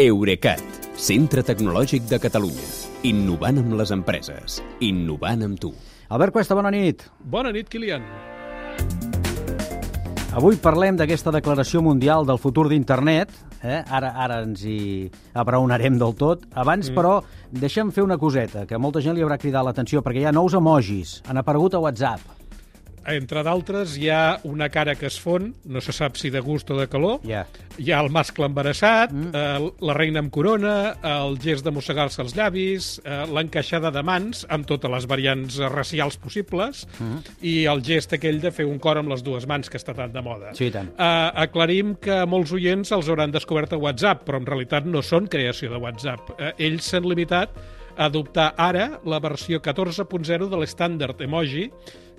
Eurecat, centre tecnològic de Catalunya. Innovant amb les empreses. Innovant amb tu. Albert Cuesta, bona nit. Bona nit, Kilian. Avui parlem d'aquesta declaració mundial del futur d'internet. Eh? Ara, ara ens hi abraonarem del tot. Abans, mm. però, deixa'm fer una coseta, que a molta gent li haurà cridat l'atenció, perquè hi ha nous emojis. Han aparegut a WhatsApp. Entre d'altres, hi ha una cara que es fon, no se sap si de gust o de calor, Yeah. hi ha el mascle embarassat, mm. eh, la reina amb corona, el gest de mossegar-se els llavis, eh, l'encaixada de mans, amb totes les variants racials possibles, mm. i el gest aquell de fer un cor amb les dues mans, que està tan de moda. Sí, tant. Eh, aclarim que molts oients els hauran descobert a WhatsApp, però en realitat no són creació de WhatsApp. Eh, ells s'han limitat a adoptar ara la versió 14.0 de l'estàndard emoji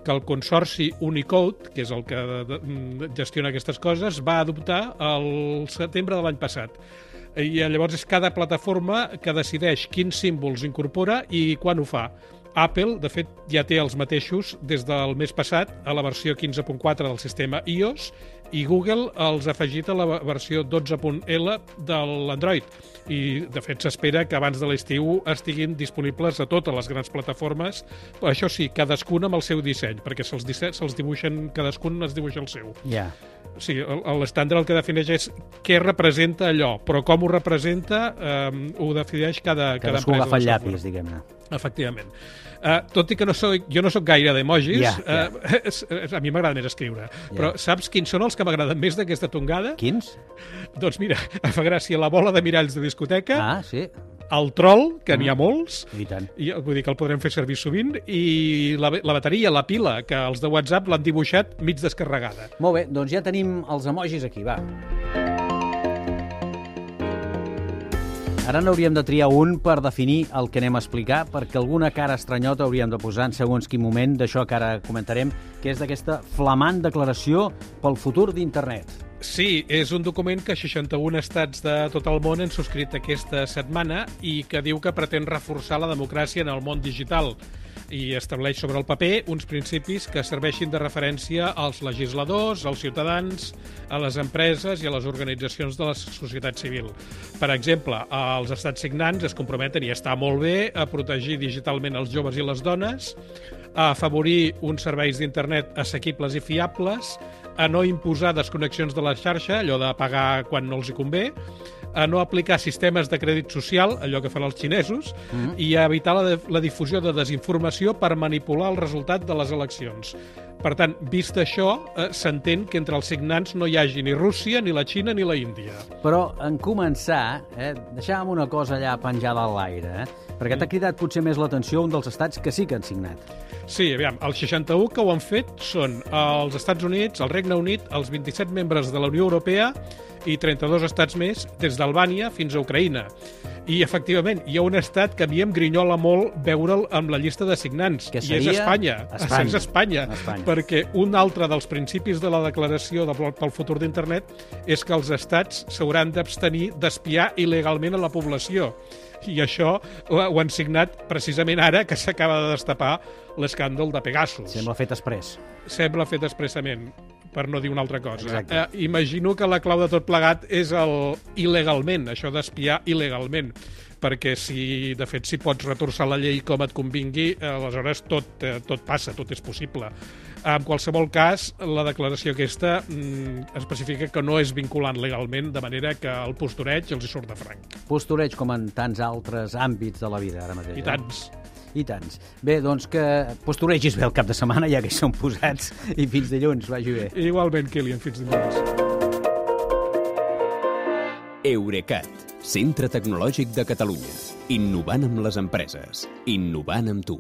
que el consorci Unicode, que és el que de, de, gestiona aquestes coses, va adoptar el setembre de l'any passat. I eh, llavors és cada plataforma que decideix quins símbols incorpora i quan ho fa. Apple, de fet, ja té els mateixos des del mes passat a la versió 15.4 del sistema iOS i Google els ha afegit a la versió 12.L de l'Android. I, de fet, s'espera que abans de l'estiu estiguin disponibles a totes les grans plataformes. Però això sí, cadascuna amb el seu disseny, perquè se'ls se se'ls dibuixen, cadascun es dibuixa el seu. Ja. Sí, el- l'estàndard el que defineix és què representa allò, però com ho representa eh, ho defineix cada, cada Cadascú empresa agafa el llapis, diguem-ne. Efectivament. Uh, tot i que no soc, jo no sóc gaire d'emojis, eh, és- és- a mi m'agrada més escriure. Però saps quins són els que m'agraden més d'aquesta tongada? Quins? Doncs mira, em fa gràcia la bola de miralls de discoteca, Ah, sí. el troll, que n'hi ha molts, I tant. i, vull dir que el podrem fer servir sovint, i la, la bateria, la pila, que els de WhatsApp l'han dibuixat mig descarregada. Molt bé, doncs ja tenim els emojis aquí, va. Ara n'hauríem de triar un per definir el que anem a explicar, perquè alguna cara estranyota hauríem de posar en segons quin moment d'això que ara comentarem, que és d'aquesta flamant declaració pel futur d'internet. Sí, és un document que 61 estats de tot el món han subscrit aquesta setmana i que diu que pretén reforçar la democràcia en el món digital i estableix sobre el paper uns principis que serveixin de referència als legisladors, als ciutadans, a les empreses i a les organitzacions de la societat civil. Per exemple, els estats signants es comprometen, i està molt bé, a protegir digitalment els joves i les dones, a afavorir uns serveis d'internet assequibles i fiables, a no imposar desconnexions de la xarxa, allò de pagar quan no els hi convé, a no aplicar sistemes de crèdit social, allò que fan els xinesos, mm -hmm. i a evitar la, la difusió de desinformació per manipular el resultat de les eleccions. Per tant, vist això, eh, s'entén que entre els signants no hi hagi ni Rússia, ni la Xina, ni la Índia. Però en començar, eh, deixàvem una cosa allà penjada a l'aire, eh? perquè t'ha cridat potser més l'atenció un dels estats que sí que han signat. Sí, aviam, els 61 que ho han fet són els Estats Units, el Regne Unit, els 27 membres de la Unió Europea i 32 estats més, des d'Albània fins a Ucraïna. I, efectivament, hi ha un estat que a mi em grinyola molt veure'l amb la llista de signants, Que i seria és Espanya. Espanya. És Espanya, Espanya. perquè un altre dels principis de la declaració de, pel futur d'internet és que els estats s'hauran d'abstenir d'espiar il·legalment a la població. I això ho ho han signat precisament ara que s'acaba de destapar l'escàndol de Pegasus Sembla fet express. sembla fet expressament, per no dir una altra cosa. Exacte. Eh, imagino que la clau de tot plegat és el il·legalment, això d'espiar il·legalment perquè si, de fet, si pots retorçar la llei com et convingui, eh, aleshores tot, eh, tot passa, tot és possible. En qualsevol cas, la declaració aquesta mm, especifica que no és vinculant legalment, de manera que el postureig els hi surt de franc. Postureig com en tants altres àmbits de la vida, ara mateix. I eh? I tants. Bé, doncs que posturegis bé el cap de setmana, ja que hi són posats, i fins dilluns, vagi bé. Igualment, Kilian, fins dilluns. Eurecat, centre tecnològic de Catalunya. Innovant amb les empreses. Innovant amb tu.